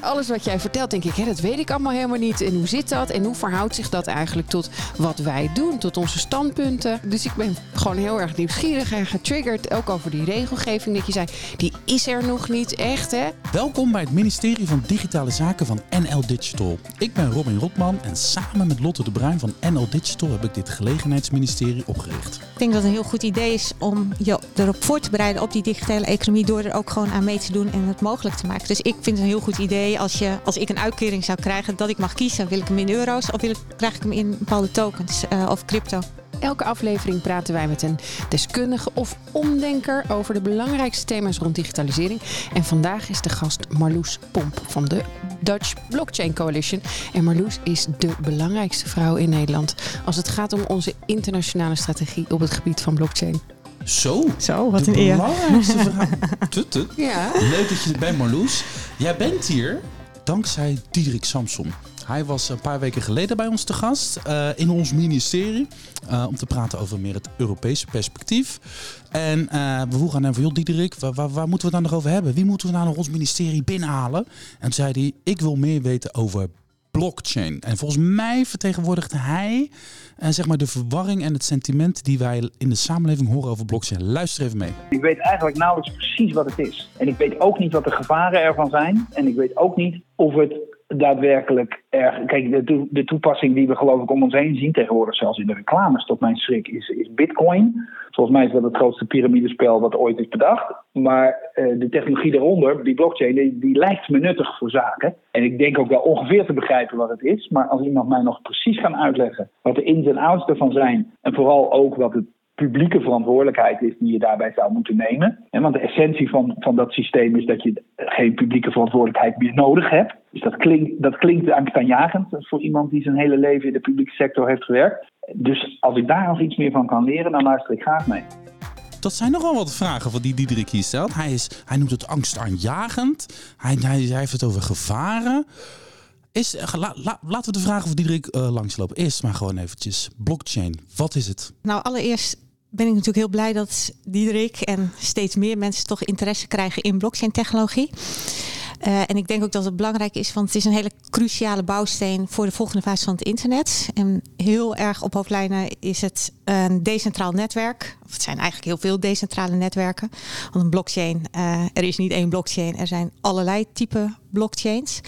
alles wat jij vertelt, denk ik, hè, dat weet ik allemaal helemaal niet. En hoe zit dat? En hoe verhoudt zich dat eigenlijk tot wat wij doen, tot onze standpunten? Dus ik ben gewoon heel erg nieuwsgierig en getriggerd. Ook over die regelgeving dat je zei, die is er nog niet echt, hè? Welkom bij het ministerie van Digitale Zaken van NL Digital. Ik ben Robin Rotman en samen met Lotte de Bruin van NL Digital heb ik dit gelegenheidsministerie opgericht. Ik denk dat het een heel goed idee is om je erop voor te bereiden op die digitale economie door er ook gewoon aan mee te doen en het mogelijk te maken. Dus ik vind het een heel goed idee als, je, als ik een uitkering zou krijgen dat ik mag kiezen. Wil ik hem in euro's of wil ik, krijg ik hem in bepaalde tokens uh, of crypto? Elke aflevering praten wij met een deskundige of omdenker over de belangrijkste thema's rond digitalisering. En vandaag is de gast Marloes Pomp van de Dutch Blockchain Coalition. En Marloes is de belangrijkste vrouw in Nederland als het gaat om onze internationale strategie op het gebied van blockchain. Zo, Zo wat de een eer. belangrijkste. Tut, tut. Ja. Leuk dat je er bent, Marloes. Jij bent hier dankzij Diederik Samson. Hij was een paar weken geleden bij ons te gast uh, in ons ministerie. Uh, om te praten over meer het Europese perspectief. En uh, we vroegen aan hem van, joh Diederik, waar, waar, waar, moeten we het nou nog over hebben? Wie moeten we nou nog ons ministerie binnenhalen? En toen zei hij, ik wil meer weten over blockchain. En volgens mij vertegenwoordigt hij uh, zeg maar de verwarring en het sentiment die wij in de samenleving horen over blockchain. Luister even mee. Ik weet eigenlijk nauwelijks precies wat het is. En ik weet ook niet wat de gevaren ervan zijn. En ik weet ook niet of het daadwerkelijk erg. Kijk, de, de, toepassing die we geloof ik om ons heen zien tegenwoordig, zelfs in de reclames, tot mijn schrik, is, is Bitcoin. Volgens mij is dat het grootste piramidespel wat ooit is bedacht. Maar uh, de technologie daaronder, die blockchain, die, die, lijkt me nuttig voor zaken. En ik denk ook wel ongeveer te begrijpen wat het is. Maar als iemand mij nog precies kan uitleggen wat de ins en outs ervan zijn, en vooral ook wat het publieke verantwoordelijkheid is die je daarbij zou moeten nemen. En want de essentie van, van dat systeem is dat je geen publieke verantwoordelijkheid meer nodig hebt. Dus dat klinkt, dat klinkt angstaanjagend voor iemand die zijn hele leven in de publieke sector heeft gewerkt. Dus als ik daar nog iets meer van kan leren, dan luister ik graag mee. Dat zijn nogal wat vragen van die Diederik hier stelt. Hij, is, hij noemt het angstaanjagend. Hij, hij, hij heeft het over gevaren. Is, la, la, laten we de vragen van Diederik uh, langslopen. Eerst maar gewoon eventjes. Blockchain, wat is het? Nou, allereerst ben ik natuurlijk heel blij dat Diederik en steeds meer mensen toch interesse krijgen in blockchain technologie. Uh, en ik denk ook dat het belangrijk is, want het is een hele cruciale bouwsteen voor de volgende fase van het internet. En heel erg op hoofdlijnen is het een decentraal netwerk. Of het zijn eigenlijk heel veel decentrale netwerken. Want een blockchain, uh, er is niet één blockchain, er zijn allerlei type blockchains.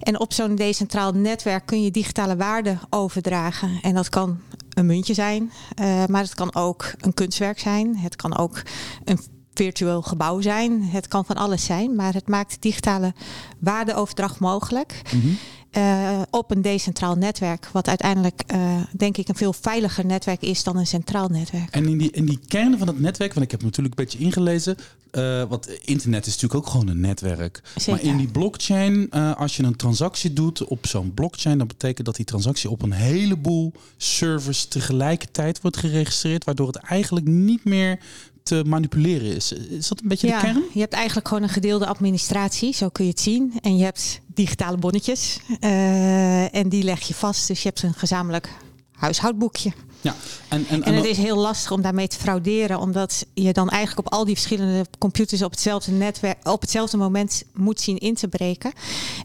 En op zo'n decentraal netwerk kun je digitale waarden overdragen. En dat kan een muntje zijn, uh, maar het kan ook een kunstwerk zijn. Het kan ook een virtueel gebouw zijn. Het kan van alles zijn, maar het maakt digitale waardeoverdracht mogelijk. Mm -hmm. uh, op een decentraal netwerk, wat uiteindelijk uh, denk ik een veel veiliger netwerk is dan een centraal netwerk. En in die, in die kern van het netwerk, want ik heb natuurlijk een beetje ingelezen, uh, want internet is natuurlijk ook gewoon een netwerk. Zeker. Maar in die blockchain, als je een transactie doet op zo'n blockchain, dan betekent dat die transactie op een heleboel servers tegelijkertijd wordt geregistreerd, waardoor het eigenlijk niet meer te manipuleren is. Is dat een beetje ja, de kern? Je hebt eigenlijk gewoon een gedeelde administratie, zo kun je het zien. En je hebt digitale bonnetjes uh, en die leg je vast. Dus je hebt een gezamenlijk huishoudboekje. Ja, en, en, en het is heel lastig om daarmee te frauderen, omdat je dan eigenlijk op al die verschillende computers op hetzelfde netwerk, op hetzelfde moment moet zien in te breken.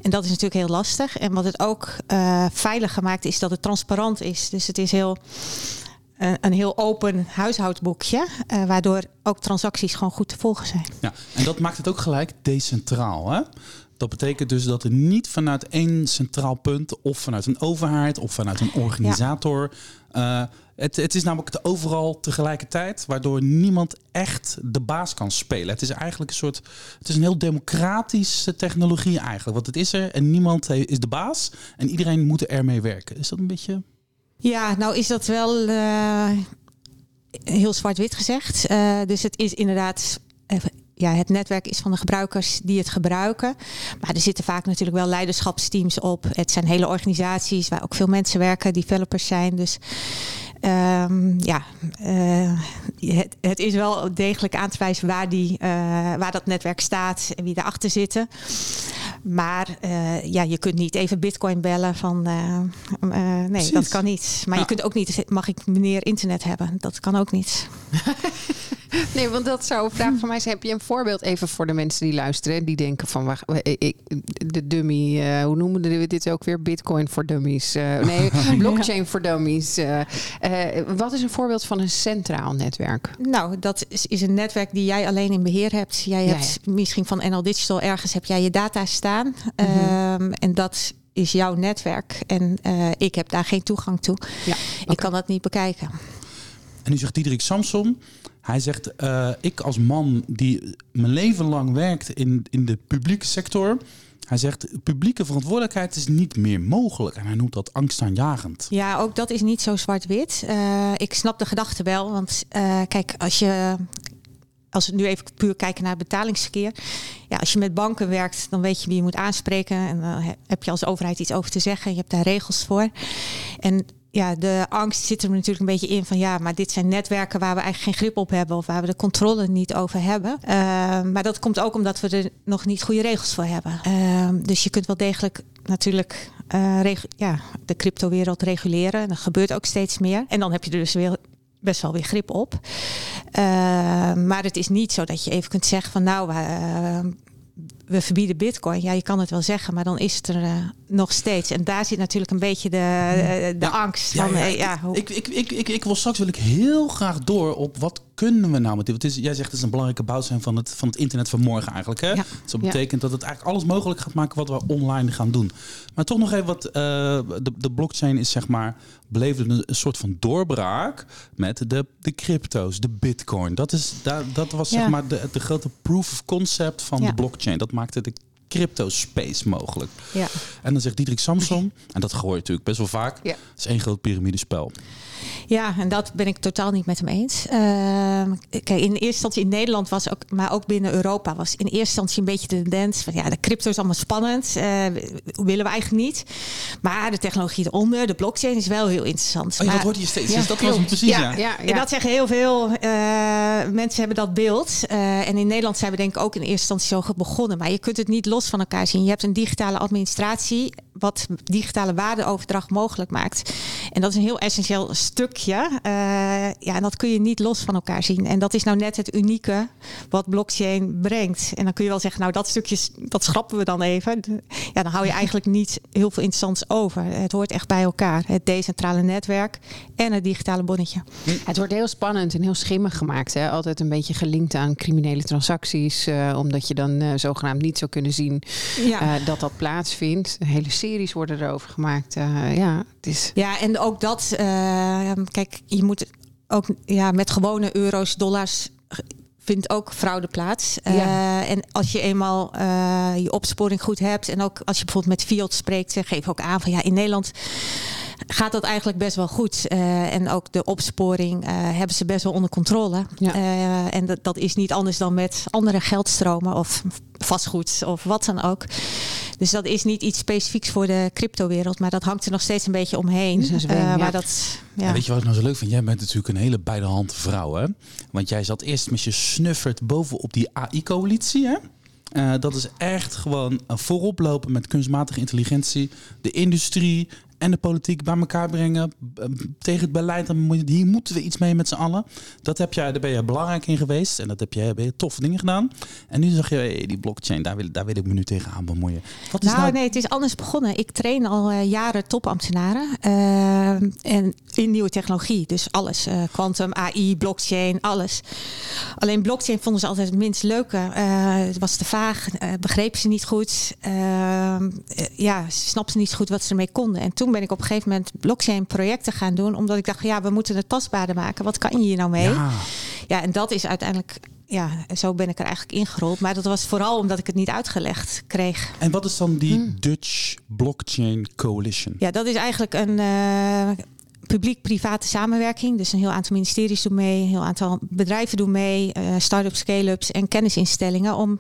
En dat is natuurlijk heel lastig. En wat het ook uh, veiliger maakt, is dat het transparant is. Dus het is heel een heel open huishoudboekje, uh, waardoor ook transacties gewoon goed te volgen zijn. Ja, en dat maakt het ook gelijk decentraal. Hè? Dat betekent dus dat er niet vanuit één centraal punt of vanuit een overheid of vanuit een organisator. Ja. Uh, het, het, is namelijk overal tegelijkertijd, waardoor niemand echt de baas kan spelen. Het is eigenlijk een soort. Het is een heel democratische technologie eigenlijk. Want het is er en niemand is de baas en iedereen moet ermee werken. Is dat een beetje. Ja, nou is dat wel uh, heel zwart-wit gezegd. Uh, dus het is inderdaad. Uh, ja, het netwerk is van de gebruikers die het gebruiken. Maar er zitten vaak natuurlijk wel leiderschapsteams op. Het zijn hele organisaties waar ook veel mensen werken, developers zijn. Dus um, ja, uh, het, het, is wel degelijk aan te wijzen waar, die, uh, waar dat netwerk staat en wie daarachter zitten. Maar uh, ja, je kunt niet even bitcoin bellen van nee, Precies. dat kan niet. Maar ja. je kunt ook niet, mag ik meneer internet hebben? Dat kan ook niet. Nee, want dat zou een vraag van mij zijn. Heb je een voorbeeld even voor de mensen die luisteren? Die denken van, wacht, ik, de dummy, uh, hoe noemen we dit ook weer? Bitcoin voor dummies. Uh, nee, blockchain voor dummies. Uh, wat is een voorbeeld van een centraal netwerk? Nou, dat is, is, een netwerk die jij alleen in beheer hebt. Jij hebt misschien van NL Digital ergens heb jij je data staan. Mm -hmm. en dat is jouw netwerk. En ik heb daar geen toegang toe. Ja, Ik kan dat niet bekijken. En nu zegt Diederik Samson, hij zegt, uh, ik als man die mijn leven lang werkt in, in de publieke sector. Hij zegt, publieke verantwoordelijkheid is niet meer mogelijk. En hij noemt dat angstaanjagend. Ja, ook dat is niet zo zwart-wit. Uh, ik snap de gedachte wel. Want uh, kijk, als je als we nu even puur kijken naar betalingsverkeer. Ja, als je met banken werkt, dan weet je wie je moet aanspreken. En dan heb je als overheid iets over te zeggen. Je hebt daar regels voor. En ja, de angst zit er natuurlijk een beetje in van ja, maar dit zijn netwerken waar we eigenlijk geen grip op hebben of waar we de controle niet over hebben. Uh, maar dat komt ook omdat we er nog niet goede regels voor hebben. Uh, dus je kunt wel degelijk natuurlijk uh, ja, de cryptowereld reguleren. En dat gebeurt ook steeds meer. En dan heb je er dus weer best wel weer grip op. maar het is niet zo dat je even kunt zeggen van nou, we verbieden bitcoin. Ja, je kan het wel zeggen, maar dan is het er uh, nog steeds. En daar zit natuurlijk een beetje de, uh, de ja, angst ja, van... Ja, ik, ik, ik, ik, ik wil straks wil ik heel graag door op wat kunnen we nou met dit? Want jij zegt het is een belangrijke bouwsteen van het, van het internet van morgen eigenlijk. Hè? Ja. Dus dat betekent dat het eigenlijk alles mogelijk gaat maken wat we online gaan doen. Maar toch nog even wat, uh, de, de blockchain is zeg maar, beleefde een, een soort van doorbraak met de, de crypto's, de bitcoin. Dat, is, dat, dat was zeg maar de, de grote proof of concept van de blockchain. Dat maakte de crypto space mogelijk. Ja. En dan zegt Diederik Samson, en dat gooi je natuurlijk best wel vaak, ja. het is één groot piramidespel. Ja, en dat ben ik totaal niet met hem eens. Uh, kijk, in eerste instantie in Nederland was ook, maar ook binnen Europa was in eerste instantie een beetje de tendens van ja, de crypto is allemaal spannend, uh, willen we eigenlijk niet. Maar de technologie eronder, de blockchain is wel heel interessant. Oh, ja, maar, dat hoort je steeds. Ja, dus dat was het precies. Ja, ja. ja, En dat zeggen heel veel uh, mensen hebben dat beeld. en in Nederland zijn we denk ik ook in eerste instantie zo begonnen. Maar je kunt het niet los van elkaar zien. Je hebt een digitale administratie wat digitale waardeoverdracht mogelijk maakt. En dat is een heel essentieel stukje. Uh, ja, en dat kun je niet los van elkaar zien. En dat is nou net het unieke wat blockchain brengt. En dan kun je wel zeggen, nou dat stukje, dat schrappen we dan even. Ja, dan hou je eigenlijk niet heel veel interessants over. Het hoort echt bij elkaar. Het decentrale netwerk en het digitale bonnetje. Het wordt heel spannend en heel schimmig gemaakt. Hè? Altijd een beetje gelinkt aan criminele transacties. Uh, omdat je dan uh, zogenaamd niet zou kunnen zien ja. dat dat plaatsvindt. Hele series worden erover gemaakt. ja, het is... ja, en ook dat, uh, kijk, je moet ook ja, met gewone euro's, dollars vindt ook fraude plaats. Ja. Uh, en als je eenmaal je opsporing goed hebt en ook als je bijvoorbeeld met Fiat spreekt, geef ook aan van ja, in Nederland gaat dat eigenlijk best wel goed. Uh, en ook de opsporing uh, hebben ze best wel onder controle. Ja. Uh, en dat, dat is niet anders dan met andere geldstromen of vastgoed of wat dan ook. Dus dat is niet iets specifieks voor de cryptowereld, maar dat hangt er nog steeds een beetje omheen. Dus uh, ja. maar dat, ja. ja. weet je wat ik nou zo leuk vind? Jij bent natuurlijk een hele beide hand vrouw, hè? Want jij zat eerst met je snuffert bovenop die AI-coalitie, hè? Uh, dat is echt gewoon voorop lopen met kunstmatige intelligentie. De industrie en de politiek bij elkaar brengen. Tegen het beleid. Hier moeten we iets mee met z'n allen. Dat heb jij, daar ben je belangrijk in geweest. En dat heb je, ben je toffe dingen gedaan. En nu zeg je, hey, die blockchain, daar wil, daar wil ik me nu tegenaan bemoeien. Wat is nou, nou, nee, het is anders begonnen. Ik train al uh, jaren topambtenaren. Uh, en in nieuwe technologie. Dus alles. Quantum, AI, blockchain, alles. Alleen blockchain vonden ze altijd het minst leuke. het was te vaag. begrepen ze niet goed. ja, ze snapten niet goed wat ze ermee konden. En toen ben ik op een gegeven moment blockchain projecten gaan doen. Omdat ik dacht, ja, we moeten het tastbaarder maken. Wat kan je hier nou mee? Ja, ja en dat is uiteindelijk ja, zo ben ik er eigenlijk ingerold. Maar dat was vooral omdat ik het niet uitgelegd kreeg. En wat is dan die hmm. Dutch Blockchain Coalition? Ja, dat is eigenlijk een uh, publiek-private samenwerking. Dus een heel aantal ministeries doen mee, een heel aantal bedrijven doen mee, uh, start-ups, scale-ups en kennisinstellingen. Om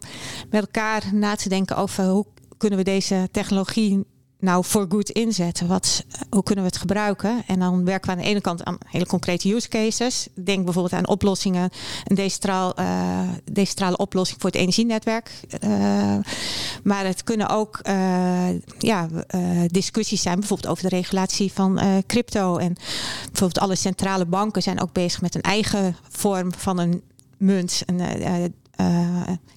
met elkaar na te denken over hoe kunnen we deze technologie nou voor goed inzetten? Wat, hoe kunnen we het gebruiken? En dan werken we aan de ene kant aan hele concrete use cases. Denk bijvoorbeeld aan oplossingen, een decentraal, uh, decentrale oplossing voor het energienetwerk. Uh, maar het kunnen ook uh, ja, discussies zijn, bijvoorbeeld over de regulatie van crypto. En bijvoorbeeld alle centrale banken zijn ook bezig met een eigen vorm van een munt. Uh, uh,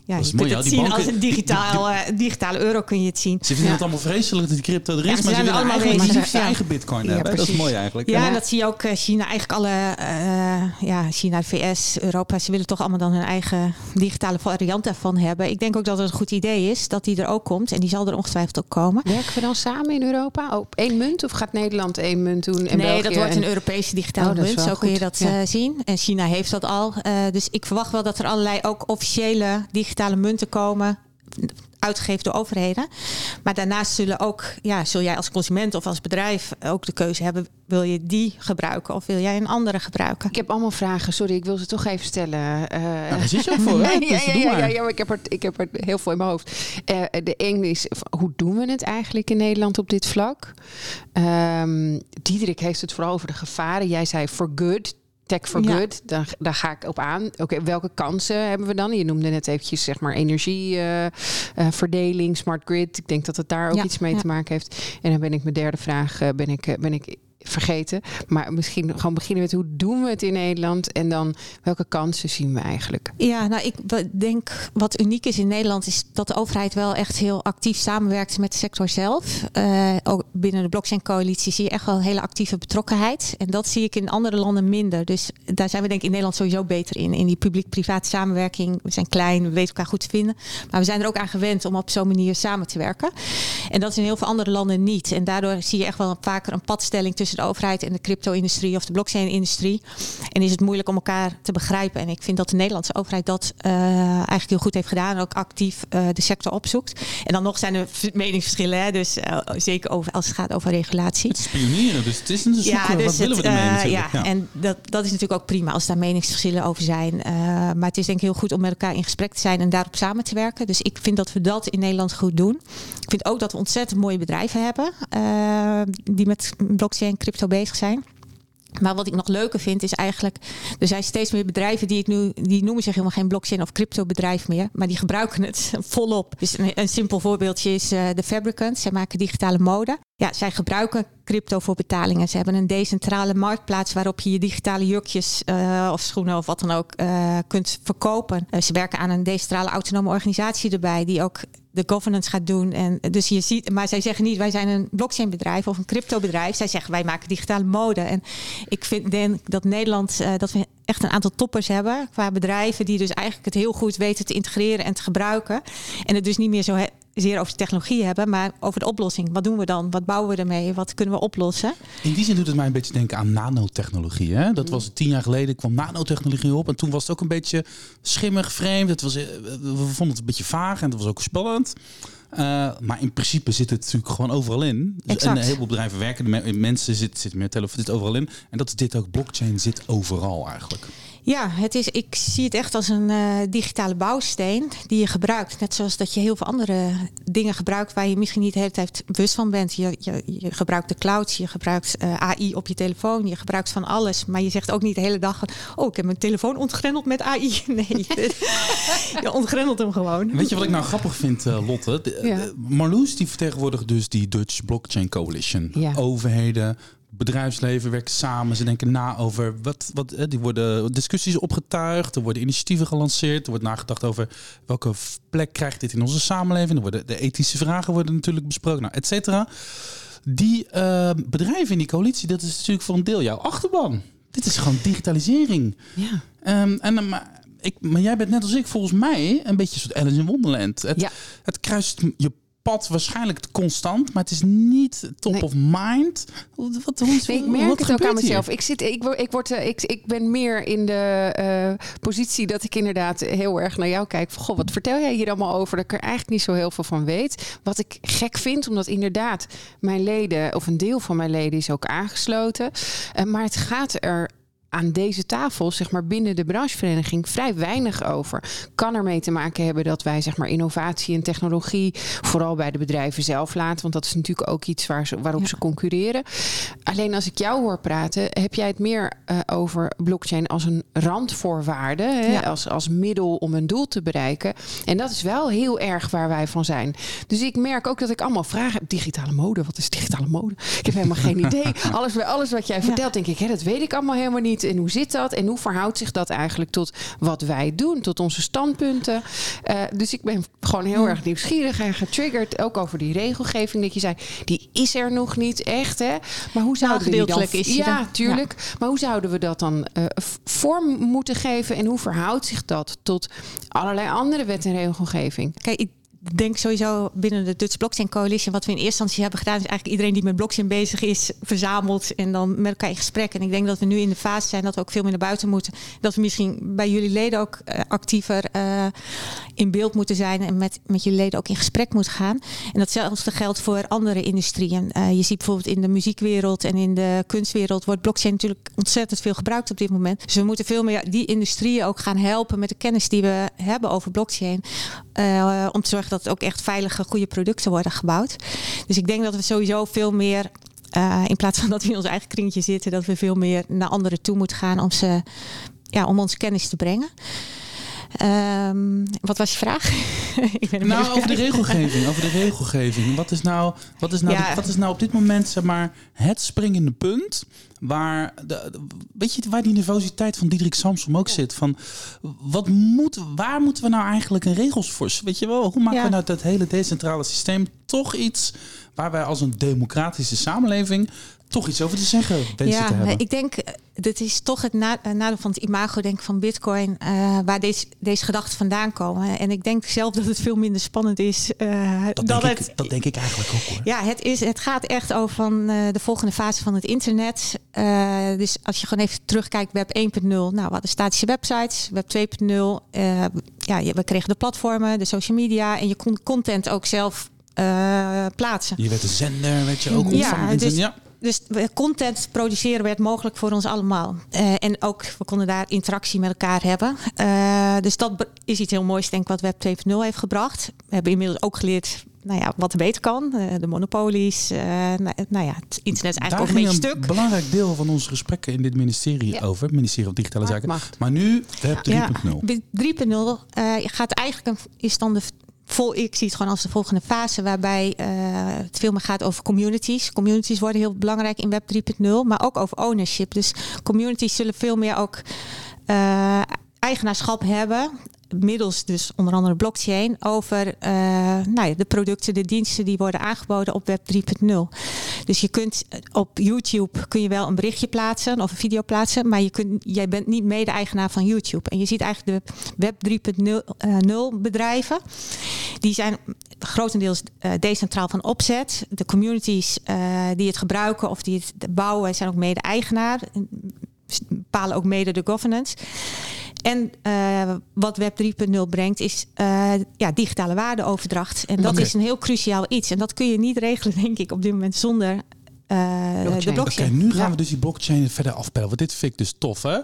ja, je mooi, kunt ja, het die zien banken- als een digitaal, eh, digitale euro kun je het zien. Ze vinden het allemaal vreselijk dat die crypto er is, Ja, maar ze zijn willen allemaal bezig, zijn eigen bitcoin Ja, hebben. Dat is mooi eigenlijk. Ja, Ja. en dat zie je ook eh, China, eigenlijk alle, eh, ja, China, VS, Europa, ze willen toch allemaal dan hun eigen digitale variant daarvan hebben. Ik denk ook dat het een goed idee is dat die er ook komt en die zal er ongetwijfeld ook komen. Werken we dan samen in Europa op één munt? Of gaat Nederland één munt doen? En nee, België dat wordt en- een Europese digitale Oh, munt. Zo kun je dat Ja. eh, zien. En China heeft dat al. Eh, dus ik verwacht wel dat er allerlei ook officiële digitale munten komen. Uitgegeven door overheden. Maar daarnaast zullen ook, ja, zul jij als consument of als bedrijf ook de keuze hebben: wil je die gebruiken of wil jij een andere gebruiken? Ik heb allemaal vragen. Sorry, ik wil ze toch even stellen. Eh, Nou, daar zit je ook voor, hè? ja, Dus ja, ja, maar. ja, ja, maar ik heb, er, ik heb er heel veel in mijn hoofd. Eh, de ene is, hoe doen we het eigenlijk in Nederland op dit vlak? Ehm Diederik heeft het vooral over de gevaren. Jij zei for good. Tech for Ja. good, daar, daar ga ik op aan. Oké, welke kansen hebben we dan? Je noemde net eventjes zeg maar energieverdeling, smart grid. Ik denk dat het daar ook Ja, iets mee ja. te maken heeft. En dan ben ik mijn derde vraag eh, ben ik, eh, ben ik vergeten. Maar misschien gewoon beginnen met hoe doen we het in Nederland en dan welke kansen zien we eigenlijk? Ja, nou, ik denk wat uniek is in Nederland is dat de overheid wel echt heel actief samenwerkt met de sector zelf. Eh, ook binnen de blockchain-coalitie zie je echt wel hele actieve betrokkenheid. En dat zie ik in andere landen minder. Dus daar zijn we denk ik in Nederland sowieso beter in. In die publiek-privaat samenwerking. We zijn klein, we weten elkaar goed te vinden. Maar we zijn er ook aan gewend om op zo'n manier samen te werken. En dat is in heel veel andere landen niet. En daardoor zie je echt wel vaker een padstelling tussen de overheid en de crypto-industrie of de blockchain-industrie. En is het moeilijk om elkaar te begrijpen. En ik vind dat de Nederlandse overheid dat eh, eigenlijk heel goed heeft gedaan. En ook actief eh, de sector opzoekt. En dan nog zijn er meningsverschillen. Hè? Dus eh, zeker over, als het gaat over regulatie. Het is pionieren, dus het is een zoeken. Ja, dus wat willen het, we ermee natuurlijk? ja, en dat, dat is natuurlijk ook prima als daar meningsverschillen over zijn. Maar het is denk ik heel goed om met elkaar in gesprek te zijn en daarop samen te werken. Dus ik vind dat we dat in Nederland goed doen. Ik vind ook dat we ontzettend mooie bedrijven hebben die met blockchain crypto bezig zijn. Maar wat ik nog leuker vind is eigenlijk, er zijn steeds meer bedrijven die ik nu, die noemen zich helemaal geen blockchain of crypto bedrijf meer, maar die gebruiken het volop. Dus een, simpel voorbeeldje is eh, de Fabricant. Zij maken digitale mode. Ja, zij gebruiken crypto voor betalingen. Ze hebben een decentrale marktplaats waarop je je digitale jurkjes eh, of schoenen of wat dan ook eh, kunt verkopen. Ze werken aan een decentrale autonome organisatie erbij die ook de governance gaat doen. En dus je ziet, maar zij zeggen niet wij zijn een blockchain bedrijf of een crypto bedrijf. Zij zeggen wij maken digitale mode. En ik vind denk dat Nederland eh, dat we echt een aantal toppers hebben qua bedrijven die dus eigenlijk het heel goed weten te integreren en te gebruiken. En het dus niet meer zo zeer over de technologie hebben, maar over de oplossing. Wat doen we dan? Wat bouwen we ermee? Wat kunnen we oplossen? In die zin doet het mij een beetje denken aan nanotechnologie. Hè? Dat was tien jaar geleden, kwam nanotechnologie op. En toen was het ook een beetje schimmig, vreemd. Het was, eh, we vonden het een beetje vaag en het was ook spannend. Eh, maar in principe zit het natuurlijk gewoon overal in. Dus, en Exact. een heleboel bedrijven werken, ermee, mensen zitten zit meer telefoon, zit overal in. En dat is dit ook. Blockchain zit overal eigenlijk. Ja, het is, ik zie het echt als een eh, digitale bouwsteen die je gebruikt. Net zoals dat je heel veel andere dingen gebruikt waar je misschien niet de hele tijd bewust van bent. Je, je, je gebruikt de cloud, je gebruikt eh, AI op je telefoon, je gebruikt van alles. Maar je zegt ook niet de hele dag, oh ik heb mijn telefoon ontgrendeld met AI. Nee, je ontgrendelt hem gewoon. Weet je wat ik nou grappig vind, eh, Lotte? De- Ja. de- Marloes die vertegenwoordigt dus die Dutch Blockchain Coalition. Ja. Overheden, bedrijfsleven werken samen. Ze denken na over wat, wat eh, die worden discussies opgetuigd. Er worden initiatieven gelanceerd. Er wordt nagedacht over welke plek krijgt dit in onze samenleving. Er worden de ethische vragen worden natuurlijk besproken, nou, et cetera. Die eh, bedrijven in die coalitie, dat is natuurlijk voor een deel jouw achterban. Dit is gewoon digitalisering. Ja. Ehm, en, dan maar, ik, maar jij bent net als ik volgens mij een beetje een soort Alice in Wonderland. Het, Ja. het kruist je pad waarschijnlijk constant, maar het is niet top Nee. of mind. Wat, hoe, Nee, ik wat merk het ook aan hier? mezelf. Ik, zit, ik, word- ik, word, eh, ik, ik ben meer in de eh, positie dat ik inderdaad heel erg naar jou kijk. Van, goh, wat vertel jij hier allemaal over? Dat ik er eigenlijk niet zo heel veel van weet. Wat ik gek vind, omdat inderdaad mijn leden, of een deel van mijn leden, is ook aangesloten. Eh, maar het gaat er aan deze tafel, zeg maar binnen de branchevereniging, vrij weinig over. Kan ermee te maken hebben dat wij zeg maar innovatie en technologie vooral bij de bedrijven zelf laten, want dat is natuurlijk ook iets waar ze, waarop Ja. ze concurreren. Alleen als ik jou hoor praten, heb jij het meer eh, over blockchain als een randvoorwaarde, hè? Ja. Als, als middel om een doel te bereiken. En dat is wel heel erg waar wij van zijn. Dus ik merk ook dat ik allemaal vragen heb. Digitale mode, wat is digitale mode? Ik heb helemaal geen idee. Alles, alles wat jij vertelt, denk ik, hè, dat weet ik allemaal helemaal niet. En hoe zit dat en hoe verhoudt zich dat eigenlijk tot wat wij doen, tot onze standpunten. Uh, dus ik ben gewoon heel erg nieuwsgierig en getriggerd, ook over die regelgeving dat je zei, die is er nog niet echt, hè? Maar hoe zouden nou, we die dan... is ja, tuurlijk. Maar hoe zouden we dat dan uh, vorm moeten geven en hoe verhoudt zich dat tot allerlei andere wet en regelgeving? Kijk, ik denk sowieso binnen de Dutch Blockchain Coalition, wat we in eerste instantie hebben gedaan, is eigenlijk iedereen die met blockchain bezig is, verzameld en dan met elkaar in gesprek. En ik denk dat we nu in de fase zijn dat we ook veel meer naar buiten moeten. Dat we misschien bij jullie leden ook uh, actiever uh, in beeld moeten zijn en met, met jullie leden ook in gesprek moeten gaan. En datzelfde geldt voor andere industrieën. Uh, je ziet bijvoorbeeld in de muziekwereld en in de kunstwereld wordt blockchain natuurlijk ontzettend veel gebruikt op dit moment. Dus we moeten veel meer die industrieën ook gaan helpen met de kennis die we hebben over blockchain. om te zorgen dat ook echt veilige, goede producten worden gebouwd. Dus ik denk dat we sowieso veel meer uh, in plaats van dat we in ons eigen kringetje zitten, dat we veel meer naar anderen toe moeten gaan om, ze, ja, om ons kennis te brengen. Um, wat was je vraag? ik ben nou, over de regelgeving. Over de regelgeving. Wat is nou, wat is nou, ja. de, wat is nou op dit moment zeg maar, het springende punt waar, de, weet je, waar die nervositeit van Diederik Samsom ook zit? Van wat moet, waar moeten we nou eigenlijk een regels voor? Weet je wel, hoe maken ja. we nou dat hele decentrale systeem toch iets waar wij als een democratische samenleving toch iets over te zeggen ja, te. Ik denk, dit is toch het na, nadeel van het imago denk van Bitcoin, uh, waar deze, deze gedachten vandaan komen. En ik denk zelf dat het veel minder spannend is uh, dat dan denk het. Ik, dat denk ik eigenlijk ook hoor. Ja, het, is, het gaat echt over van, uh, de volgende fase van het internet. dus als je gewoon even terugkijkt, web 1.0. Nou, we hadden statische websites, web 2.0. ja, we kregen de platformen, de social media en je kon content ook zelf plaatsen. Je werd een zender, weet je ook. Ja, dus, ja dus content produceren werd mogelijk voor ons allemaal. Uh, en ook, we konden daar interactie met elkaar hebben. Uh, dus dat is iets heel moois, denk ik, wat Web 2.0 heeft gebracht. We hebben inmiddels ook geleerd nou ja, wat er beter kan. Uh, de monopolies. nou, nou, ja, het internet is eigenlijk ook een beetje stuk. een belangrijk deel van onze gesprekken in dit ministerie ja. over. Het ministerie van Digitale Zaken. Maar nu Web 3.0. Ja, 3.0 gaat eigenlijk, een, is dan de vol, ik zie het gewoon als de volgende fase waarbij uh, het veel meer gaat over communities. Communities worden heel belangrijk in Web 3.0, maar ook over ownership. Dus communities zullen veel meer ook uh, eigenaarschap hebben middels dus onder andere blockchain over uh, nou ja, de producten, de diensten die worden aangeboden op Web 3.0. Dus je kunt op YouTube kun je wel een berichtje plaatsen of een video plaatsen, maar je kunt, jij bent niet mede-eigenaar van YouTube. En je ziet eigenlijk de Web 3.0 bedrijven, die zijn grotendeels uh, decentraal van opzet. De communities die het gebruiken of die het bouwen zijn ook mede-eigenaar, bepalen ook mede de governance. En uh, wat Web 3.0 brengt is uh, ja, digitale waardeoverdracht. En dat okay. is een heel cruciaal iets. En dat kun je niet regelen, denk ik, op dit moment zonder uh, blockchain. de blockchain. Oké, okay, nu gaan ja. we dus die blockchain verder afpellen. Want dit vind ik dus tof, hè?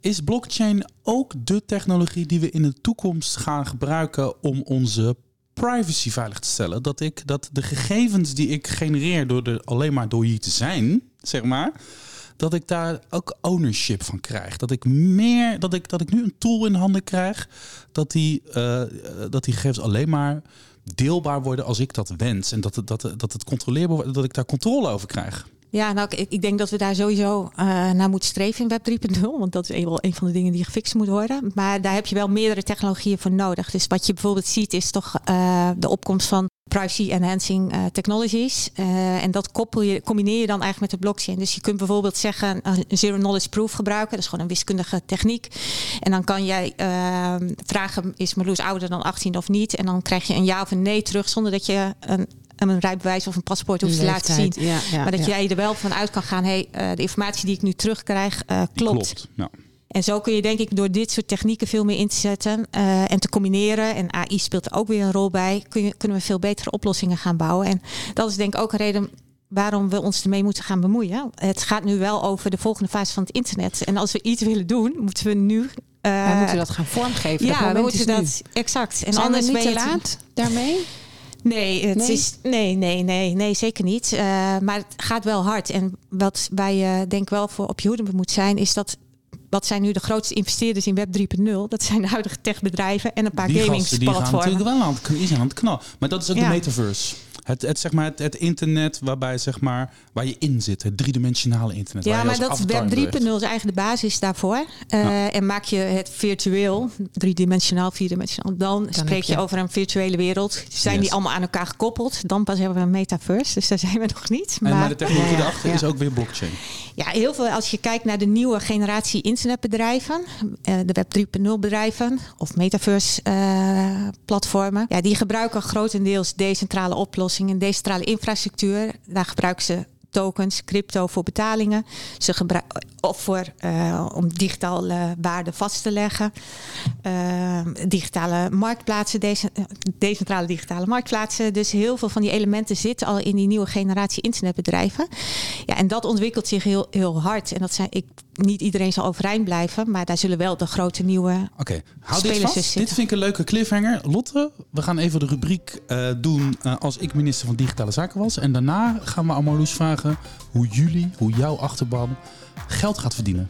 Is blockchain ook de technologie die we in de toekomst gaan gebruiken om onze privacy veilig te stellen? Dat ik dat de gegevens die ik genereer door de, alleen maar door hier te zijn, zeg maar dat ik daar ook ownership van krijg. Dat ik meer, dat ik, dat ik nu een tool in handen krijg, dat die, uh, dat die gegevens alleen maar deelbaar worden als ik dat wens. En dat het, dat, dat het controleerbaar wordt, dat ik daar controle over krijg. Ja, nou, ik, ik denk dat we daar sowieso uh, naar moeten streven in Web 3.0. Want dat is wel een van de dingen die gefixt moet worden. Maar daar heb je wel meerdere technologieën voor nodig. Dus wat je bijvoorbeeld ziet is toch uh, de opkomst van privacy enhancing uh, technologies. En dat koppel je, combineer je dan eigenlijk met de blockchain. Dus je kunt bijvoorbeeld zeggen een zero knowledge proof gebruiken. Dat is gewoon een wiskundige techniek. En dan kan jij vragen, is Marloes ouder dan 18 of niet? En dan krijg je een ja of een nee terug zonder dat je een een rijbewijs of een paspoort hoeft te laten zien. Ja, ja, maar dat ja. jij er wel van uit kan gaan, hey, uh, de informatie die ik nu terugkrijg uh, klopt. klopt en zo kun je denk ik door dit soort technieken veel meer in te zetten uh, en te combineren. En AI speelt er ook weer een rol bij. Kun je, kunnen we veel betere oplossingen gaan bouwen. En dat is denk ik ook een reden waarom we ons ermee moeten gaan bemoeien. Het gaat nu wel over de volgende fase van het internet. En als we iets willen doen, moeten we nu. Uh, we moeten dat gaan vormgeven. Ja, we moeten dat exact. En Zijn anders we niet te laat daarmee? Nee, het nee? is nee, nee, nee, nee, zeker niet. Uh, maar het gaat wel hard. En wat wij uh, denk wel voor op je hoede moet zijn, is dat wat zijn nu de grootste investeerders in Web 3.0? Dat zijn de huidige techbedrijven en een paar die gamingsplatformen. Die gaan natuurlijk wel aan het, is aan het knal. Maar dat is ook ja. de metaverse. Het, het, zeg maar, het, het internet waarbij, zeg maar, waar je in zit. Het driedimensionale internet. waar Ja, maar dat Web 3.0 beweegt. is eigenlijk de basis daarvoor. Eh, En maak je het virtueel, driedimensionaal, vierdimensionaal, dan, spreek heb je je- over een virtuele wereld. Zijn Yes. die allemaal aan elkaar gekoppeld? Dan pas hebben we een metaverse, dus daar zijn we nog niet. En, maar de technologie ja, ja. is ook weer blockchain. Ja, heel veel. Als je kijkt naar de nieuwe generatie internetbedrijven, eh, de Web 3.0 bedrijven of metaverse eh, platformen, ja, die gebruiken grotendeels decentrale oplossingen, decentrale infrastructuur. Daar gebruiken ze tokens, crypto voor betalingen, ze gebruiken of voor eh, om digitale waarde vast te leggen, Eh, digitale marktplaatsen, eh, decentrale digitale marktplaatsen. Dus heel veel van die elementen zitten al in die nieuwe generatie internetbedrijven. Ja, en dat ontwikkelt zich heel, heel hard. En dat zijn, ik, niet iedereen zal overeind blijven, maar daar zullen wel de grote nieuwe. Oké, hou dit vast. Dit vind ik een leuke cliffhanger. Lotte, we gaan even de rubriek eh, doen eh, als ik minister van Digitale Zaken was. En daarna gaan we aan Marloes vragen hoe jullie, hoe jouw achterban geld gaat verdienen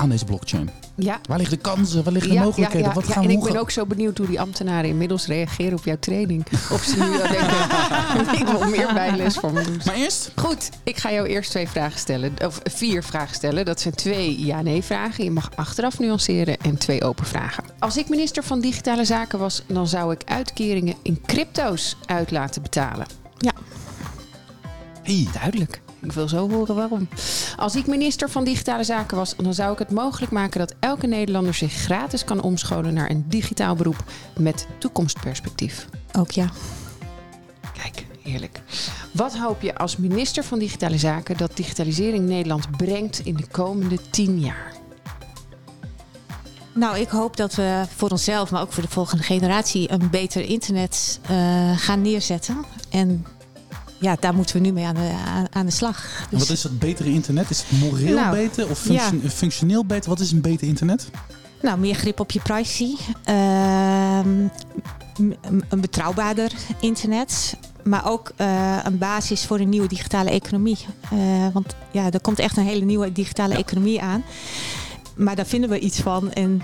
aan deze blockchain. Ja. Waar liggen de kansen? Waar liggen de mogelijkheden? Wat gaan en we ik ben ook zo benieuwd hoe die ambtenaren inmiddels reageren op jouw training. Of ze nu al denken, ik wil meer bijles van me doen. Maar eerst, Goed, ik ga jou eerst twee vragen stellen. Of vier vragen stellen. Dat zijn twee ja-nee vragen. Je mag achteraf nuanceren en twee open vragen. Als ik minister van Digitale Zaken was, dan zou ik uitkeringen in crypto's uit laten betalen. Ja, hey, Duidelijk. Ik wil zo horen waarom. Als ik minister van Digitale Zaken was, dan zou ik het mogelijk maken dat elke Nederlander zich gratis kan omscholen naar een digitaal beroep met toekomstperspectief. ook ja. Kijk, heerlijk. Wat hoop je als minister van Digitale Zaken dat digitalisering Nederland brengt in de komende tien jaar? Nou, ik hoop dat we voor onszelf, maar ook voor de volgende generatie, een beter internet eh, gaan neerzetten. En ja, daar moeten we nu mee aan de, aan, aan de slag. en Dus- wat is dat betere internet? Is het moreel Nou, beter of function- functioneel beter? Wat is een beter internet? Nou, meer grip op je privacy. Ehm, een betrouwbaarder internet. Maar ook eh, een basis voor een nieuwe digitale economie. Eh, want ja, er komt echt een hele nieuwe digitale economie aan. Maar daar vinden we iets van. En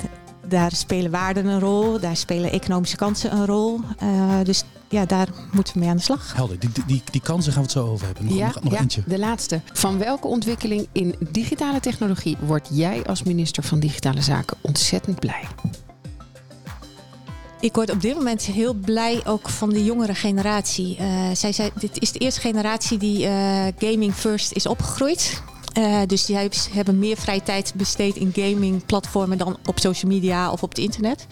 daar spelen waarden een rol. Daar spelen economische kansen een rol. Eh, dus ja, daar moeten we mee aan de slag. Helder, die, die, die kansen gaan we het zo over hebben. Nog, nog, nog eentje. de laatste. Van welke ontwikkeling in digitale technologie word jij als minister van Digitale Zaken ontzettend blij? Ik word op dit moment heel blij ook van de jongere generatie. Eh, zij zei, dit is de eerste generatie die eh, gaming first is opgegroeid. Eh, dus die hebben- hebben meer vrije tijd besteed in gaming platformen dan op social media of op het internet.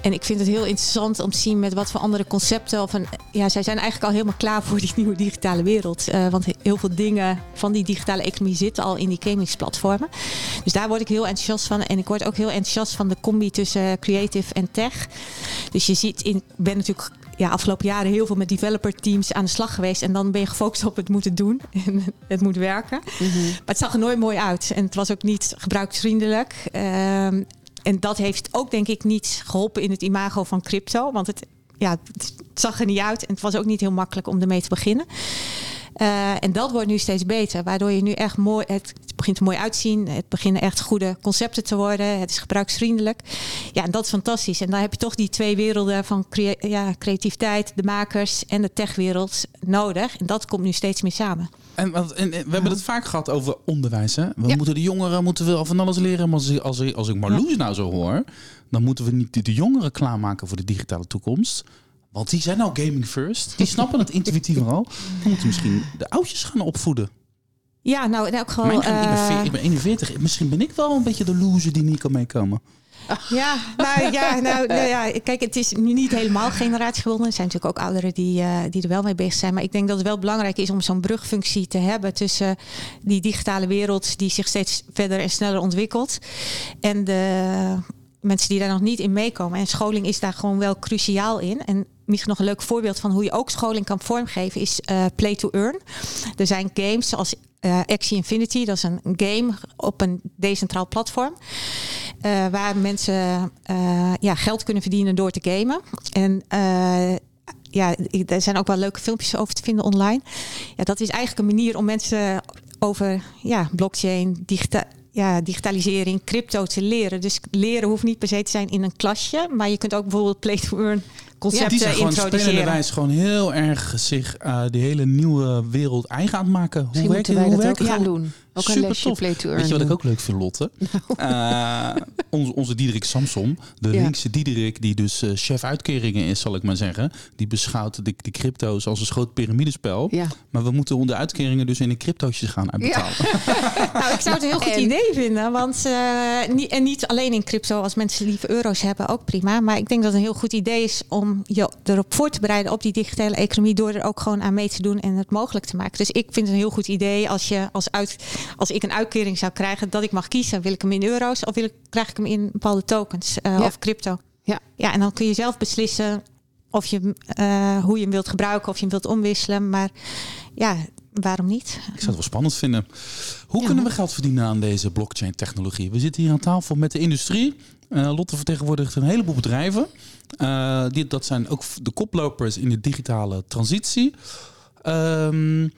En ik vind het heel interessant om te zien met wat voor andere concepten. Of een, ja, zij zijn eigenlijk al helemaal klaar voor die nieuwe digitale wereld. Eh, want heel veel dingen van die digitale economie zitten al in die gamingsplatformen. Dus daar word ik heel enthousiast van. En ik word ook heel enthousiast van de combi tussen creative en tech. Dus je ziet, in, ik ben natuurlijk ja, afgelopen jaren heel veel met developer teams aan de slag geweest. En dan ben je gefocust op het moeten doen. En het moet werken. Maar het zag er nooit mooi uit. En het was ook niet gebruiksvriendelijk. Ehm, en dat heeft ook denk ik niet geholpen in het imago van crypto. Want het, ja, zag er niet uit. En het was ook niet heel makkelijk om ermee te beginnen. Eh, en dat wordt nu steeds beter. Waardoor je nu echt mooi... Het, het begint er mooi uitzien. Het beginnen echt goede concepten te worden. Het is gebruiksvriendelijk. Ja, en dat is fantastisch. En dan heb je toch die twee werelden van ja, creativiteit, de makers en de techwereld nodig. En dat komt nu steeds meer samen. En, en, en we hebben het vaak gehad over onderwijs. Hè? We Ja. moeten de jongeren moeten we van alles leren. Maar als, ik- als, ik- als ik Marloes nou zo hoor, dan moeten we niet de, jongeren klaarmaken voor de digitale toekomst. Want die zijn nou gaming first. Die snappen het intuïtief al. Dan moeten we misschien de oudjes gaan opvoeden. Ja, nou in elk geval... Mijn, ik, ben, eh, veer- ik ben 41. Misschien ben ik wel een beetje de loser die niet kan meekomen. Ja, nou ja, nou, nou ja, kijk, het is nu niet helemaal generatiegebonden. Er zijn natuurlijk ook ouderen die, eh, die er wel mee bezig zijn. Maar ik denk dat het wel belangrijk is om zo'n brugfunctie te hebben tussen die digitale wereld die zich steeds verder en sneller ontwikkelt. En de mensen die daar nog niet in meekomen. En scholing is daar gewoon wel cruciaal in. En misschien nog een leuk voorbeeld van hoe je ook scholing kan vormgeven is eh, play to earn. Er zijn games zoals eh Axie Infinity, dat is een game op een decentraal platform. Eh, waar mensen eh, ja, geld kunnen verdienen door te gamen. En eh, ja, er zijn ook wel leuke filmpjes over te vinden online. Ja, dat is eigenlijk een manier om mensen over ja, blockchain, digita ja, digitalisering, crypto te leren. Dus leren hoeft niet per se te zijn in een klasje. Maar je kunt ook bijvoorbeeld play to earn concepten die zijn gewoon introduceren. spelenderwijs gewoon heel erg zich uh, die hele nieuwe wereld eigen aan het maken. Misschien hoe moeten werkt wij hoe dat ook werkt gaan het? doen. Ook een Super lesje tof. play to earn. Weet je wat ik ook leuk vind, Lotte? Eh, onze, onze Diederik Samson, de Ja. linkse Diederik, die dus eh, chef uitkeringen is, zal ik maar zeggen. Die beschouwt de, de crypto's als een groot piramidespel. Ja. Maar we moeten de uitkeringen dus in de cryptootjes gaan uitbetalen. Nou, ik zou het een heel goed En- idee vinden. Want, eh, niet, en niet alleen in crypto, als mensen liever euro's hebben, ook prima. Maar ik denk dat het een heel goed idee is om je erop voor te bereiden op die digitale economie. Door er ook gewoon aan mee te doen en het mogelijk te maken. Dus ik vind het een heel goed idee als, je als, uit, als ik een uitkering zou krijgen, dat ik mag kiezen. Wil ik hem in euro's of wil ik, krijg ik hem in bepaalde tokens eh, Ja. of crypto? Ja. ja, en dan kun je zelf beslissen of je, hem, eh, hoe je hem wilt gebruiken, of je hem wilt omwisselen. Maar ja, waarom niet? Ik zou het wel spannend vinden. Hoe Ja. kunnen we geld verdienen aan deze blockchain technologie? We zitten hier aan tafel met de industrie. Eh, Lotte vertegenwoordigt een heleboel bedrijven. Eh, die, dat zijn ook de koplopers in de digitale transitie. Ehm,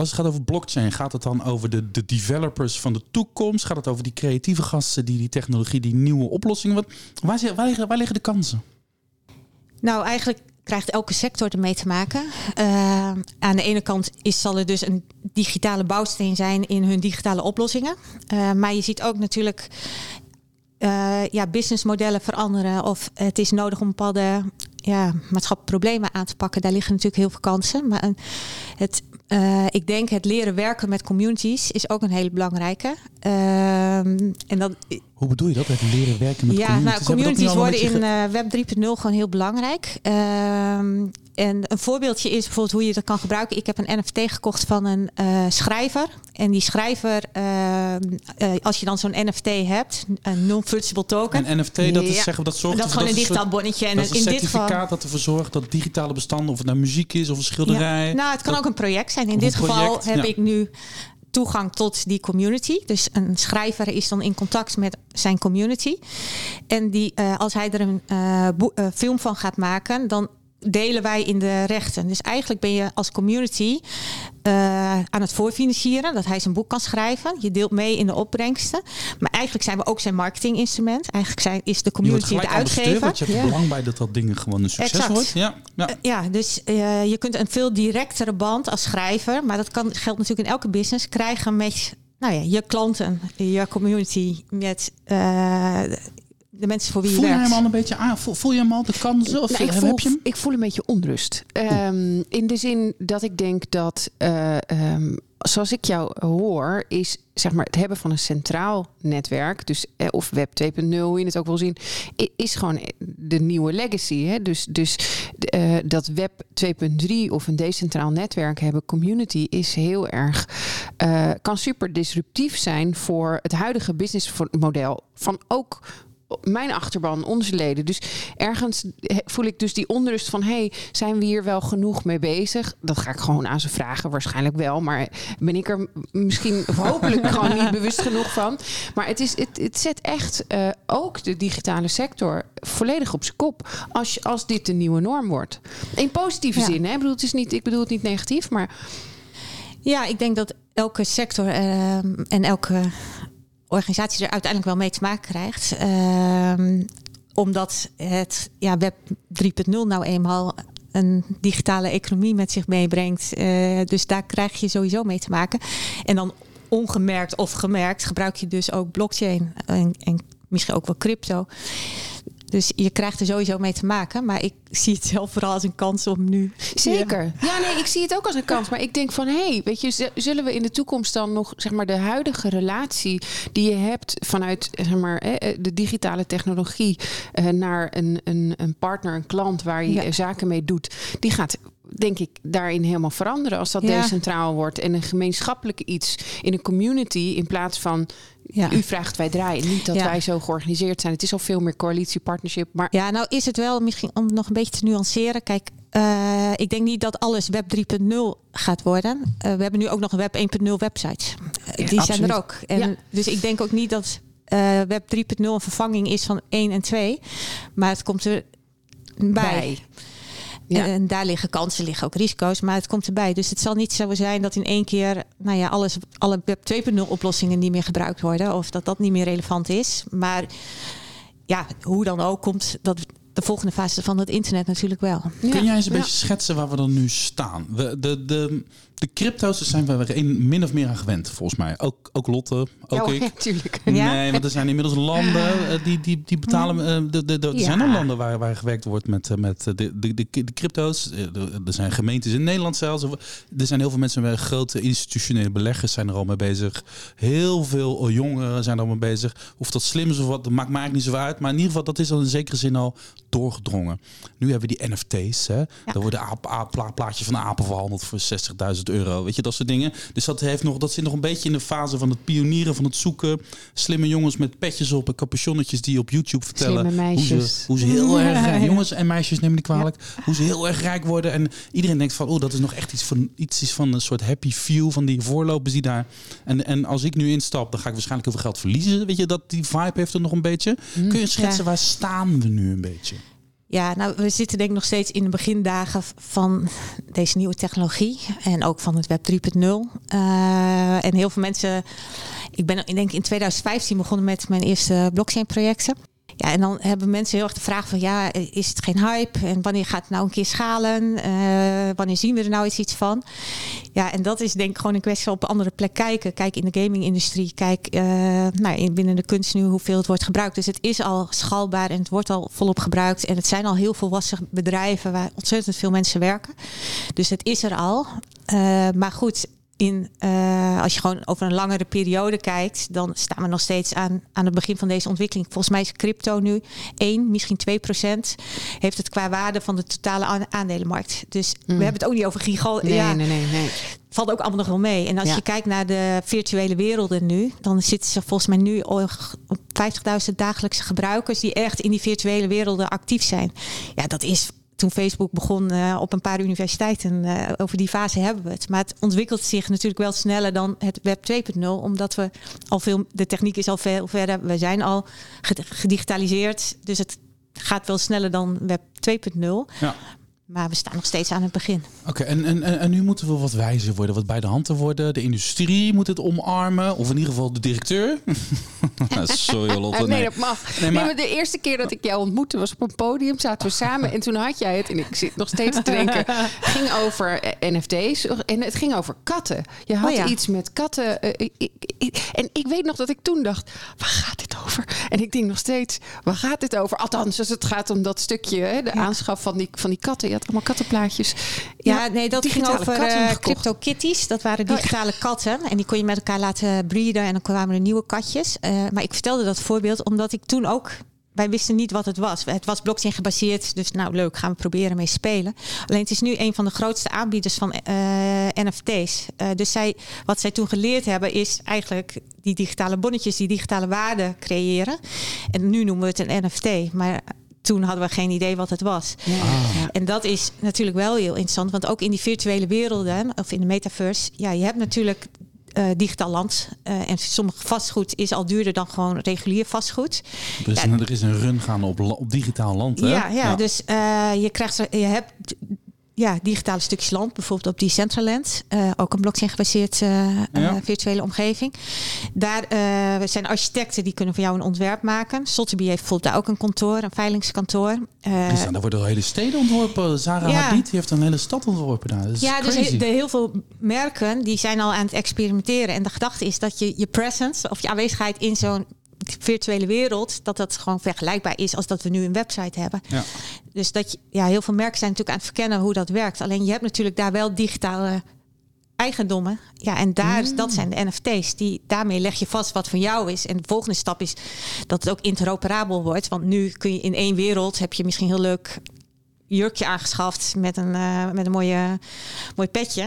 als het gaat over blockchain, gaat het dan over de, de developers van de toekomst? Gaat het over die creatieve gasten die die technologie, die nieuwe oplossingen? Wat, waar, waar, liggen, de kansen? Nou, eigenlijk krijgt elke sector ermee te maken. Eh, aan de ene kant is, zal er dus een digitale bouwsteen zijn in hun digitale oplossingen. Eh, maar je ziet ook natuurlijk eh, ja, businessmodellen veranderen. Of het is nodig om bepaalde ja, maatschappelijke problemen aan te pakken. Daar liggen natuurlijk heel veel kansen. Maar het, eh, ik denk het leren werken met communities is ook een hele belangrijke. Ehm, en dat, Hoe bedoel je dat? Het leren werken met ja, communities? nou, communities worden in eh, Web 3.0 gewoon heel belangrijk. Ehm, en een voorbeeldje is bijvoorbeeld hoe je dat kan gebruiken. Ik heb een NFT gekocht van een eh, schrijver. En die schrijver, ehm, eh, als je dan zo'n NFT hebt, een non-fungible token. En NFT, dat is Ja. zeggen we dat zorgt dat is gewoon een een digitaal bonnetje. En dat is een in dit certificaat geval. dat ervoor zorgt dat digitale bestanden, of het nou muziek is of een schilderij. Ja. Nou, het kan dat- ook een project zijn. In dit een geval heb ja. ik nu toegang tot die community. Dus een schrijver is dan in contact met zijn community. En die, eh, als hij er een eh, film van gaat maken, dan delen wij in de rechten. Dus eigenlijk ben je als community eh, aan het voorfinancieren, dat hij zijn boek kan schrijven. Je deelt mee in de opbrengsten. Maar eigenlijk zijn we ook zijn marketinginstrument. Eigenlijk zijn, is de community de uitgever. want je hebt Ja. belang bij dat dat ding gewoon een succes Exact. wordt. Ja, ja. Eh, ja, dus eh, je kunt een veel directere band als schrijver, maar dat kan, geldt natuurlijk in elke business, krijgen met nou ja, je klanten, je community, met de mensen voor wie je Voel je hem al een beetje aan? Voel, voel je hem al de kansen? Of Nou, ik, heb, voel, heb je hem? ik voel een beetje onrust. Ehm, in de zin dat ik denk dat, eh, ehm, zoals ik jou hoor, is zeg maar het hebben van een centraal netwerk, dus eh, of Web 2.0, hoe je het ook wil zien, is gewoon de nieuwe legacy. Hè? Dus, dus eh, dat Web 2.3 of een decentraal netwerk hebben, community, is heel erg, eh, kan super disruptief zijn voor het huidige businessmodel van ook mijn achterban, onze leden. Dus ergens voel ik dus die onrust van... hey, zijn we hier wel genoeg mee bezig? Dat ga ik gewoon aan ze vragen, waarschijnlijk wel. Maar ben ik er misschien hopelijk gewoon niet bewust genoeg van. Maar het, is, het, het zet echt eh, ook de digitale sector volledig op zijn kop... als, als dit de nieuwe norm wordt. In positieve Ja. zin, hè? Ik, bedoel, het is niet, ik bedoel het niet negatief, maar... Ja, ik denk dat elke sector ehm, en elke organisatie er uiteindelijk wel mee te maken krijgt. Ehm, omdat het ja, Web 3.0 nou eenmaal een digitale economie met zich meebrengt. Eh, dus daar krijg je sowieso mee te maken. En dan ongemerkt of gemerkt gebruik je dus ook blockchain en, en misschien ook wel crypto. Dus je krijgt er sowieso mee te maken. Maar ik zie het zelf vooral als een kans om nu. Zeker. Ja, nee, ik zie het ook als een kans. Maar ik denk van, hé, hey, weet je, zullen we in de toekomst dan nog, zeg maar, de huidige relatie die je hebt vanuit, zeg maar, eh, de digitale technologie eh, naar een, een, een partner, een klant waar je Ja. eh, zaken mee doet, die gaat denk ik daarin helemaal veranderen als dat Ja. decentraal wordt en een gemeenschappelijk iets in een community in plaats van Ja. u vraagt wij draaien niet dat Ja. wij zo georganiseerd zijn het is al veel meer coalitie partnership maar Ja, nou is het wel misschien om nog een beetje te nuanceren. Kijk, eh, ik denk niet dat alles Web 3.0 gaat worden. Eh, we hebben nu ook nog een Web 1.0 websites. Eh, Die zijn er ook. En, Ja. Dus ik denk ook niet dat Web 3.0 een vervanging is van 1 en 2. Maar het komt er bij. bij. Ja. En daar liggen kansen, liggen ook risico's, maar het komt erbij. Dus het zal niet zo zijn dat in één keer nou ja, alles, alle Web 2.0 oplossingen niet meer gebruikt worden. Of dat dat niet meer relevant is. Maar ja, hoe dan ook komt dat de volgende fase van het internet natuurlijk wel. Kun jij eens een Ja. beetje schetsen waar we dan nu staan? We, de, de, de crypto's zijn we er min of meer aan gewend, volgens mij. Ook, ook Lotte, ook Ja, ik. natuurlijk. Ja. Nee, want er zijn inmiddels landen eh, die, die, die betalen. eh, de, de, de, er Ja. zijn al landen waar, waar gewerkt wordt met, eh, met de, de, de, crypto's. Er zijn gemeentes in Nederland zelfs. Er zijn heel veel mensen met grote institutionele beleggers zijn er al mee bezig. Heel veel jongeren zijn er al mee bezig. Of dat slim is of wat, dat maakt eigenlijk niet zo uit. Maar in ieder geval, dat is al in zekere zin al doorgedrongen. Nu hebben we die NFT's. Hè? Daar worden aap, aap, pla- plaatjes van apen verhandeld voor 60.000 euro. Weet je, dat soort dingen. Dus dat, heeft nog, dat zit nog een beetje in de fase van het pionieren, van het zoeken. Slimme jongens met petjes op en capuchonnetjes die op YouTube vertellen Slimme hoe ze, meisjes. hoe ze heel erg, Ja, ja. jongens en meisjes neem me niet kwalijk, hoe ze heel erg rijk worden. En iedereen denkt van, oh, dat is nog echt iets van, iets is van een soort happy view van die voorlopers die daar. En, en als ik nu instap, dan ga ik waarschijnlijk heel veel geld verliezen. Weet je, dat die vibe heeft er nog een beetje. Kun je schetsen, Ja. waar staan we nu een beetje? Ja, nou, we zitten denk ik nog steeds in de begindagen van deze nieuwe technologie. En ook van het Web 3.0. Eh, en heel veel mensen... Ik ben ik denk in 2015 begonnen met mijn eerste blockchain projecten. Ja, en dan hebben mensen heel erg de vraag van... ja, is het geen hype? En wanneer gaat het nou een keer schalen? Eh, wanneer zien we er nou eens iets van? Ja, en dat is denk ik gewoon een kwestie op een andere plek kijken. Kijk in de gaming-industrie. Kijk eh, nou, in, binnen de kunst nu hoeveel het wordt gebruikt. Dus het is al schaalbaar en het wordt al volop gebruikt. En het zijn al heel volwassen bedrijven waar ontzettend veel mensen werken. Dus het is er al. Eh, maar goed, in, eh, als je gewoon over een langere periode kijkt, dan staan we nog steeds aan, aan het begin van deze ontwikkeling. Volgens mij is crypto nu 1, misschien 2 procent. Heeft het qua waarde van de totale aan- aandelenmarkt. Dus we hebben het ook niet over gigal. Nee, ja, nee, nee, nee. valt ook allemaal nog wel mee. En als Ja. je kijkt naar de virtuele werelden nu, dan zitten ze volgens mij nu al op 50.000 dagelijkse gebruikers die echt in die virtuele werelden actief zijn. Ja, dat is toen Facebook begon eh, op een paar universiteiten. eh, over die fase hebben we het. Maar het ontwikkelt zich natuurlijk wel sneller dan het Web 2.0, omdat we al veel, de techniek is al veel verder. We zijn al ged- gedigitaliseerd, dus het gaat wel sneller dan Web 2.0. Ja. Maar we staan nog steeds aan het begin. Oké, en, en, en en nu moeten we wat wijzer worden, wat bij de hand te worden. De industrie moet het omarmen, of in ieder geval de directeur. Sorry, Lotte. Eh, nee, Nee. dat mag. Nee, Nee, maar- de eerste keer dat ik jou ontmoette was op een podium. Zaten we samen en toen had jij het. En ik zit nog steeds te denken. ging over eh, NFT's. En het ging over katten. Je had Oh ja. iets met katten. eh, ik- ik- ik- en ik weet nog dat ik toen dacht. Waar gaat dit over? En ik denk nog steeds. Waar gaat dit over? Althans, als het gaat om dat stukje. Hè, de aanschaf van die, van die katten. Had allemaal kattenplaatjes. Ja, nee, dat ging over eh, crypto kitties. Dat waren ja. digitale katten. En die kon je met elkaar laten breeden. En dan kwamen er nieuwe katjes. Eh, maar ik vertelde dat voorbeeld omdat ik toen ook... Wij wisten niet wat het was. Het was blockchain gebaseerd. Dus nou leuk, gaan we proberen mee spelen. Alleen het is nu een van de grootste aanbieders van eh, NFT's. Dus zij, wat zij toen geleerd hebben is eigenlijk die digitale bonnetjes, die digitale waarde creëren. En nu noemen we het een NFT. Maar toen hadden we geen idee wat het was. Ja. Ah. Ja. En dat is natuurlijk wel heel interessant, want ook in die virtuele werelden of in de metaverse, ja, je hebt natuurlijk eh, digitaal land. eh, en sommige vastgoed is al duurder dan gewoon regulier vastgoed. Er is, Ja. een, er is een run gaan op, op digitaal land. Hè? Ja, ja, dus eh, je krijgt je hebt ja, digitale stukjes land, bijvoorbeeld op Decentraland, eh ook een blockchain gebaseerd eh, eh, Ja. virtuele omgeving. Daar zijn architecten die kunnen voor jou een ontwerp maken. Sotheby heeft bijvoorbeeld daar ook een kantoor, een veilingskantoor. Dan, daar worden al hele steden ontworpen. Zara Ja. Hadid heeft een hele stad ontworpen daar. Dat is Ja, dus he- de, heel veel merken die zijn al aan het experimenteren. En de gedachte is dat je je presence of je aanwezigheid in zo'n virtuele wereld, dat dat gewoon vergelijkbaar is als dat we nu een website hebben. Ja. Dus dat je, ja, heel veel merken zijn natuurlijk aan het verkennen hoe dat werkt. Alleen je hebt natuurlijk daar wel digitale eigendommen. Ja, en daar, Mm. dat zijn de NFT's. Die, daarmee leg je vast wat van jou is. En de volgende stap is dat het ook interoperabel wordt. Want nu kun je in één wereld, heb je misschien heel leuk jurkje aangeschaft met een, eh, met een mooie, mooi petje.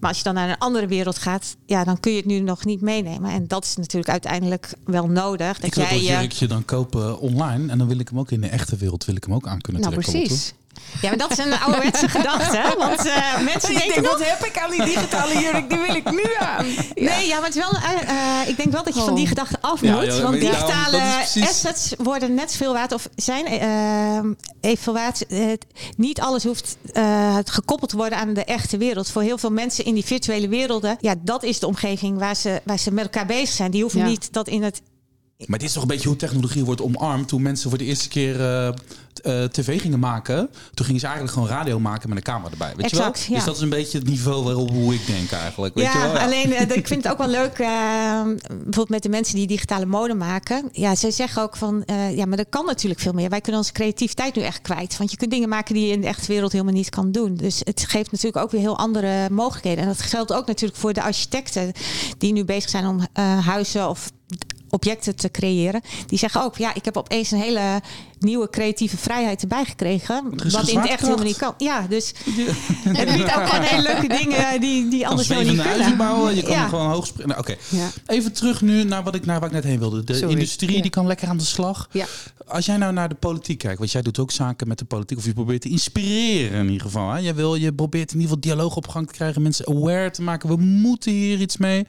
Maar als je dan naar een andere wereld gaat, ja, dan kun je het nu nog niet meenemen. En dat is natuurlijk uiteindelijk wel nodig. Dat Ik wil jij dat je. jurkje dan kopen online. En dan wil ik hem ook in de echte wereld wil ik hem ook aan kunnen Nou, trekken. precies. Ja, maar dat is een ouderwetse gedachte. Want eh, mensen Ik denken denk, wat heb ik aan die digitale jurk? Die wil ik nu aan. Nee, ja, maar het is wel, eh, eh, ik denk wel dat je van Oh. die gedachte af moet. ja, want digitale precies- assets worden net zoveel waard of zijn eh, evenveel waard. Eh, niet alles hoeft eh, gekoppeld te worden aan de echte wereld. Voor heel veel mensen in die virtuele werelden, ja, dat is de omgeving waar ze, waar ze met elkaar bezig zijn. Die hoeven Ja. niet dat in het Maar dit is toch een beetje hoe technologie wordt omarmd. Toen mensen voor de eerste keer uh, uh, tv gingen maken. Toen gingen ze eigenlijk gewoon radio maken met een camera erbij. Weet exact, je wel? Ja. Dus dat is een beetje het niveau waarop hoe ik denk eigenlijk. Weet ja, je wel? ja, alleen uh, ik vind het ook wel leuk. bijvoorbeeld met de mensen die digitale mode maken. Ja, ze zeggen ook van ja, maar dat kan natuurlijk veel meer. Wij kunnen onze creativiteit nu echt kwijt. Want je kunt dingen maken die je in de echte wereld helemaal niet kan doen. Dus het geeft natuurlijk ook weer heel andere mogelijkheden. En dat geldt ook natuurlijk voor de architecten die nu bezig zijn om huizen of objecten te creëren. Die zeggen ook, ja, ik heb opeens een hele nieuwe creatieve vrijheid erbij gekregen. Wat in het echt helemaal niet kan. Ja, dus het biedt ook gewoon hele leuke dingen die, die anders helemaal niet kunnen. bouwen, je kan ja. gewoon hoog springen. Nou, Oké, okay. ja. even terug nu naar wat ik, naar waar ik net heen wilde. De Sorry. industrie die kan lekker aan de slag. Ja. Als jij nou naar de politiek kijkt, want jij doet ook zaken met de politiek, of je probeert te inspireren in ieder geval. Hè? Jij wil, je probeert in ieder geval dialoog op gang te krijgen, mensen aware te maken. We moeten hier iets mee.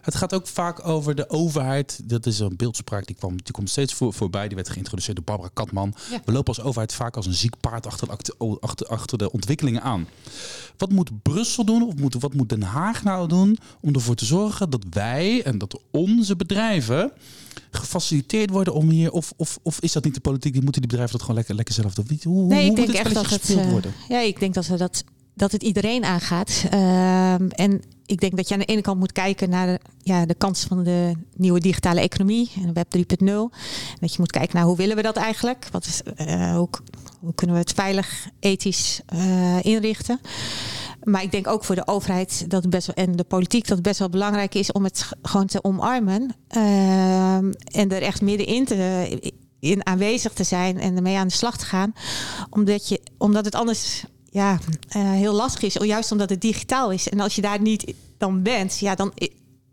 Het gaat ook vaak over de overheid. Dat is een beeldspraak die, kwam, die komt steeds voor, voorbij. Die werd geïntroduceerd door Barbara Ja. We lopen als overheid vaak als een ziek paard achter, achter, de ontwikkelingen aan. Wat moet Brussel doen, of moet, wat moet Den Haag nou doen om ervoor te zorgen dat wij en dat onze bedrijven gefaciliteerd worden om hier, of, of, of is dat niet de politiek? Die moeten die bedrijven dat gewoon lekker, lekker zelf doen? Hoe, nee, hoe ik denk moet echt dat het. uh, worden? Ja, ik denk dat we dat dat het iedereen aangaat. Uh, en ik denk dat je aan de ene kant moet kijken naar de, ja, de kans van de nieuwe digitale economie en web 3.0. Dat je moet kijken naar hoe willen we dat eigenlijk? Wat is, uh, hoe, kunnen we het veilig, ethisch uh, inrichten? Maar ik denk ook voor de overheid dat best wel, en de politiek dat best wel belangrijk is om het gewoon te omarmen. en er echt middenin te, in aanwezig te zijn en ermee aan de slag te gaan. Omdat, je, omdat het anders ja, uh, heel lastig is, juist omdat het digitaal is. En als je daar niet dan bent, ja, dan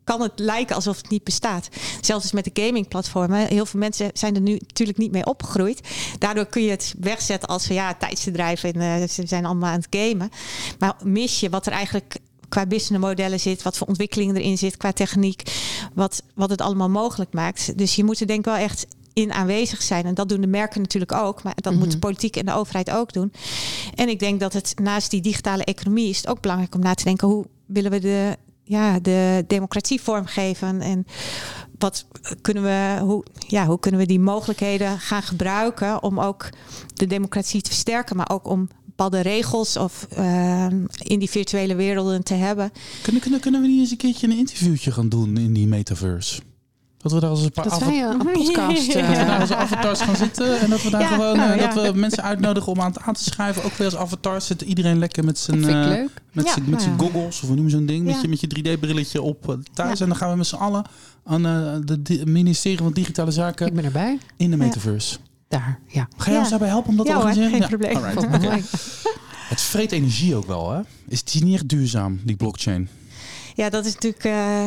kan het lijken alsof het niet bestaat. Zelfs met de gamingplatformen. Heel veel mensen zijn er nu natuurlijk niet mee opgegroeid. Daardoor kun je het wegzetten als ja, tijdsbedrijven en uh, ze zijn allemaal aan het gamen. Maar mis je wat er eigenlijk qua businessmodellen zit, wat voor ontwikkeling erin zit, qua techniek, wat, wat het allemaal mogelijk maakt. Dus je moet er denk ik wel echt in aanwezig zijn. En dat doen de merken natuurlijk ook. Maar dat mm -hmm. moet de politiek en de overheid ook doen. En ik denk dat het naast die digitale economie is het ook belangrijk om na te denken hoe willen we de, ja, de democratie vormgeven. En wat kunnen we, hoe, ja, hoe kunnen we die mogelijkheden gaan gebruiken om ook de democratie te versterken, maar ook om bepaalde regels of uh, in die virtuele werelden te hebben. Kunnen, kunnen, kunnen we niet eens een keertje een interviewtje gaan doen in die metaverse? Dat we daar als een paar dat wij een podcast. Uh, dat we daar als avatars gaan zitten. En dat we daar Ja, gewoon nou, uh, ja. dat we mensen uitnodigen om aan, aan te schrijven. Ook weer als avatars zit iedereen lekker met zijn, ik eh, met Ja, zijn, met nou zijn ja. goggles. Of hoe noemen ze zo'n ding? Met Ja. je, met je 3D-brilletje op eh, thuis. Ja. En dan gaan we met z'n allen aan eh, de, di- ministerie van Digitale Ik Zaken ben erbij. in de Ja. metaverse. Daar, ja. Ga jij Ja. ons daarbij helpen om dat Ja te hoor, organiseren? geen probleem. alright. Het vreet energie ook wel, hè? Is die niet echt duurzaam, die blockchain? Ja, dat is natuurlijk eh,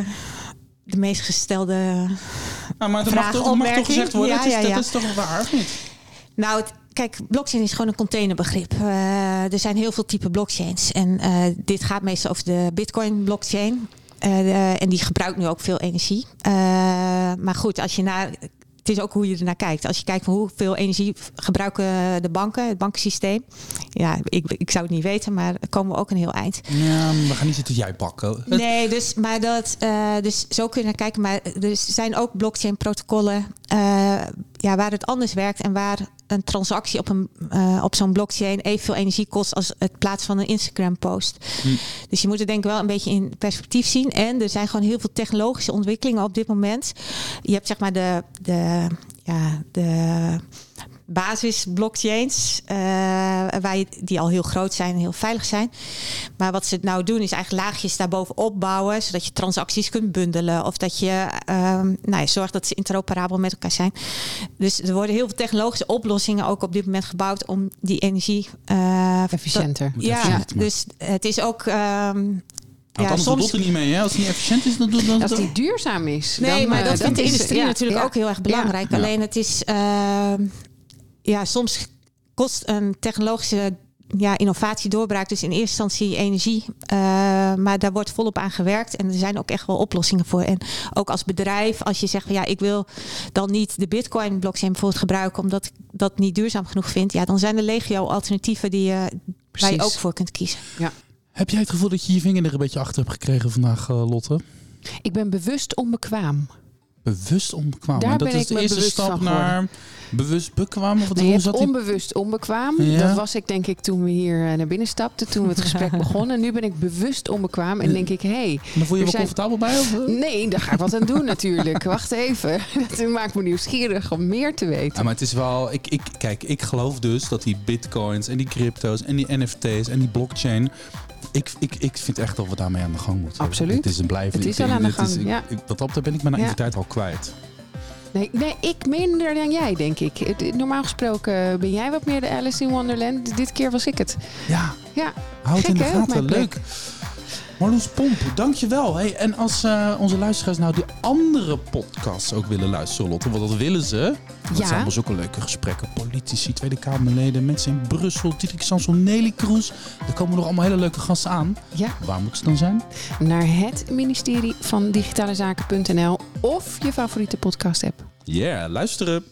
de meest gestelde. Nou, maar dat mag Vraag, toch, mag toch gezegd worden? Ja, het is, ja, ja. Dat is toch waar, of niet? Nou, het- kijk, blockchain is gewoon een containerbegrip. Eh, er zijn heel veel typen blockchains. En eh, dit gaat meestal over de Bitcoin-blockchain. Eh, de- en die gebruikt nu ook veel energie. Eh, maar goed, als je naar. Het is ook hoe je ernaar kijkt. Als je kijkt van hoeveel energie gebruiken de banken, het bankensysteem. Ja, ik, ik zou het niet weten, maar komen we ook een heel eind. Ja, we gaan niet zitten jij pakken. Nee, dus, maar dat, eh, dus zo kun je naar kijken. Maar er zijn ook blockchain protocollen eh, ja, waar het anders werkt en waar een transactie op, een, eh, op zo'n blockchain evenveel energie kost als het plaatsen van een Instagram post. Hm. Dus je moet het denk ik wel een beetje in perspectief zien. En er zijn gewoon heel veel technologische ontwikkelingen op dit moment. Je hebt zeg maar de, de, ja, de basis blockchains eh, waar je, die al heel groot zijn en heel veilig zijn. Maar wat ze nou doen is eigenlijk laagjes daarbovenop bouwen, zodat je transacties kunt bundelen of dat je ehm, nou ja, zorgt dat ze interoperabel met elkaar zijn. Dus er worden heel veel technologische oplossingen ook op dit moment gebouwd om die energie eh, Efficiënter. Ja, dus het is ook. ehm, Want ja, anders soms doet het niet mee, hè? Als het niet efficiënt is, dan doet dan, Als die duurzaam is. Nee, dan, maar eh, dat vindt de industrie ja, natuurlijk ja. ook heel erg belangrijk. Ja. Alleen het is, uh, ja, soms kost een technologische ja, innovatie doorbraak dus in eerste instantie energie. Uh, maar daar wordt volop aan gewerkt en er zijn ook echt wel oplossingen voor. En ook als bedrijf, als je zegt van ja, ik wil dan niet de Bitcoin blockchain bijvoorbeeld gebruiken omdat ik dat niet duurzaam genoeg vind. Ja, dan zijn er legio alternatieven die je, waar je ook voor kunt kiezen. Heb jij het gevoel dat je je vinger er een beetje achter hebt gekregen vandaag, eh, Lotte? Ik ben bewust onbekwaam. Bewust onbekwaam. Daar dat ben is ik de eerste stap naar bewust bekwaam. Of Nee, hoe hebt onbewust onbekwaam. Ja. Dat was ik denk ik toen we hier eh, naar binnen stapten, toen we het gesprek begonnen. Nu ben ik bewust onbekwaam en denk ik, hé, hey, Dan voel je je wel zijn- comfortabel bij? Of? eh? nee, daar ga ik wat aan doen natuurlijk. Wacht even, dat maakt me nieuwsgierig om meer te weten. Ja, maar het is wel. Ik, ik, kijk, ik geloof dus dat die bitcoins en die crypto's en die NFT's en die blockchain. Ik, ik, ik vind echt dat we daarmee aan de gang moeten. Absoluut. Het is een blijvend Het is al aan de is- gang, ik- ja. ik- dat ben ik mijn Ja. naïviteit al kwijt. Nee, nee, ik minder dan jij, denk ik. Normaal gesproken ben jij wat meer de Alice in Wonderland. Dit keer was ik het. Ja, Ja, houd het in de Gek, gaten. Leuk. Marloes Pomp, dankjewel. Hey, en als eh, onze luisteraars nou die andere podcasts ook willen luisteren, Lotte, want dat willen ze. Dat Ja. zijn wel zulke leuke gesprekken. Politici, Tweede Kamerleden, mensen in Brussel, Diederik Samson, Nelly Kroes. Er komen nog allemaal hele leuke gasten aan. ja. Waar moeten ze dan zijn? Naar het ministerie van digitale zaken.nl of je favoriete podcast app. Ja, luisteren.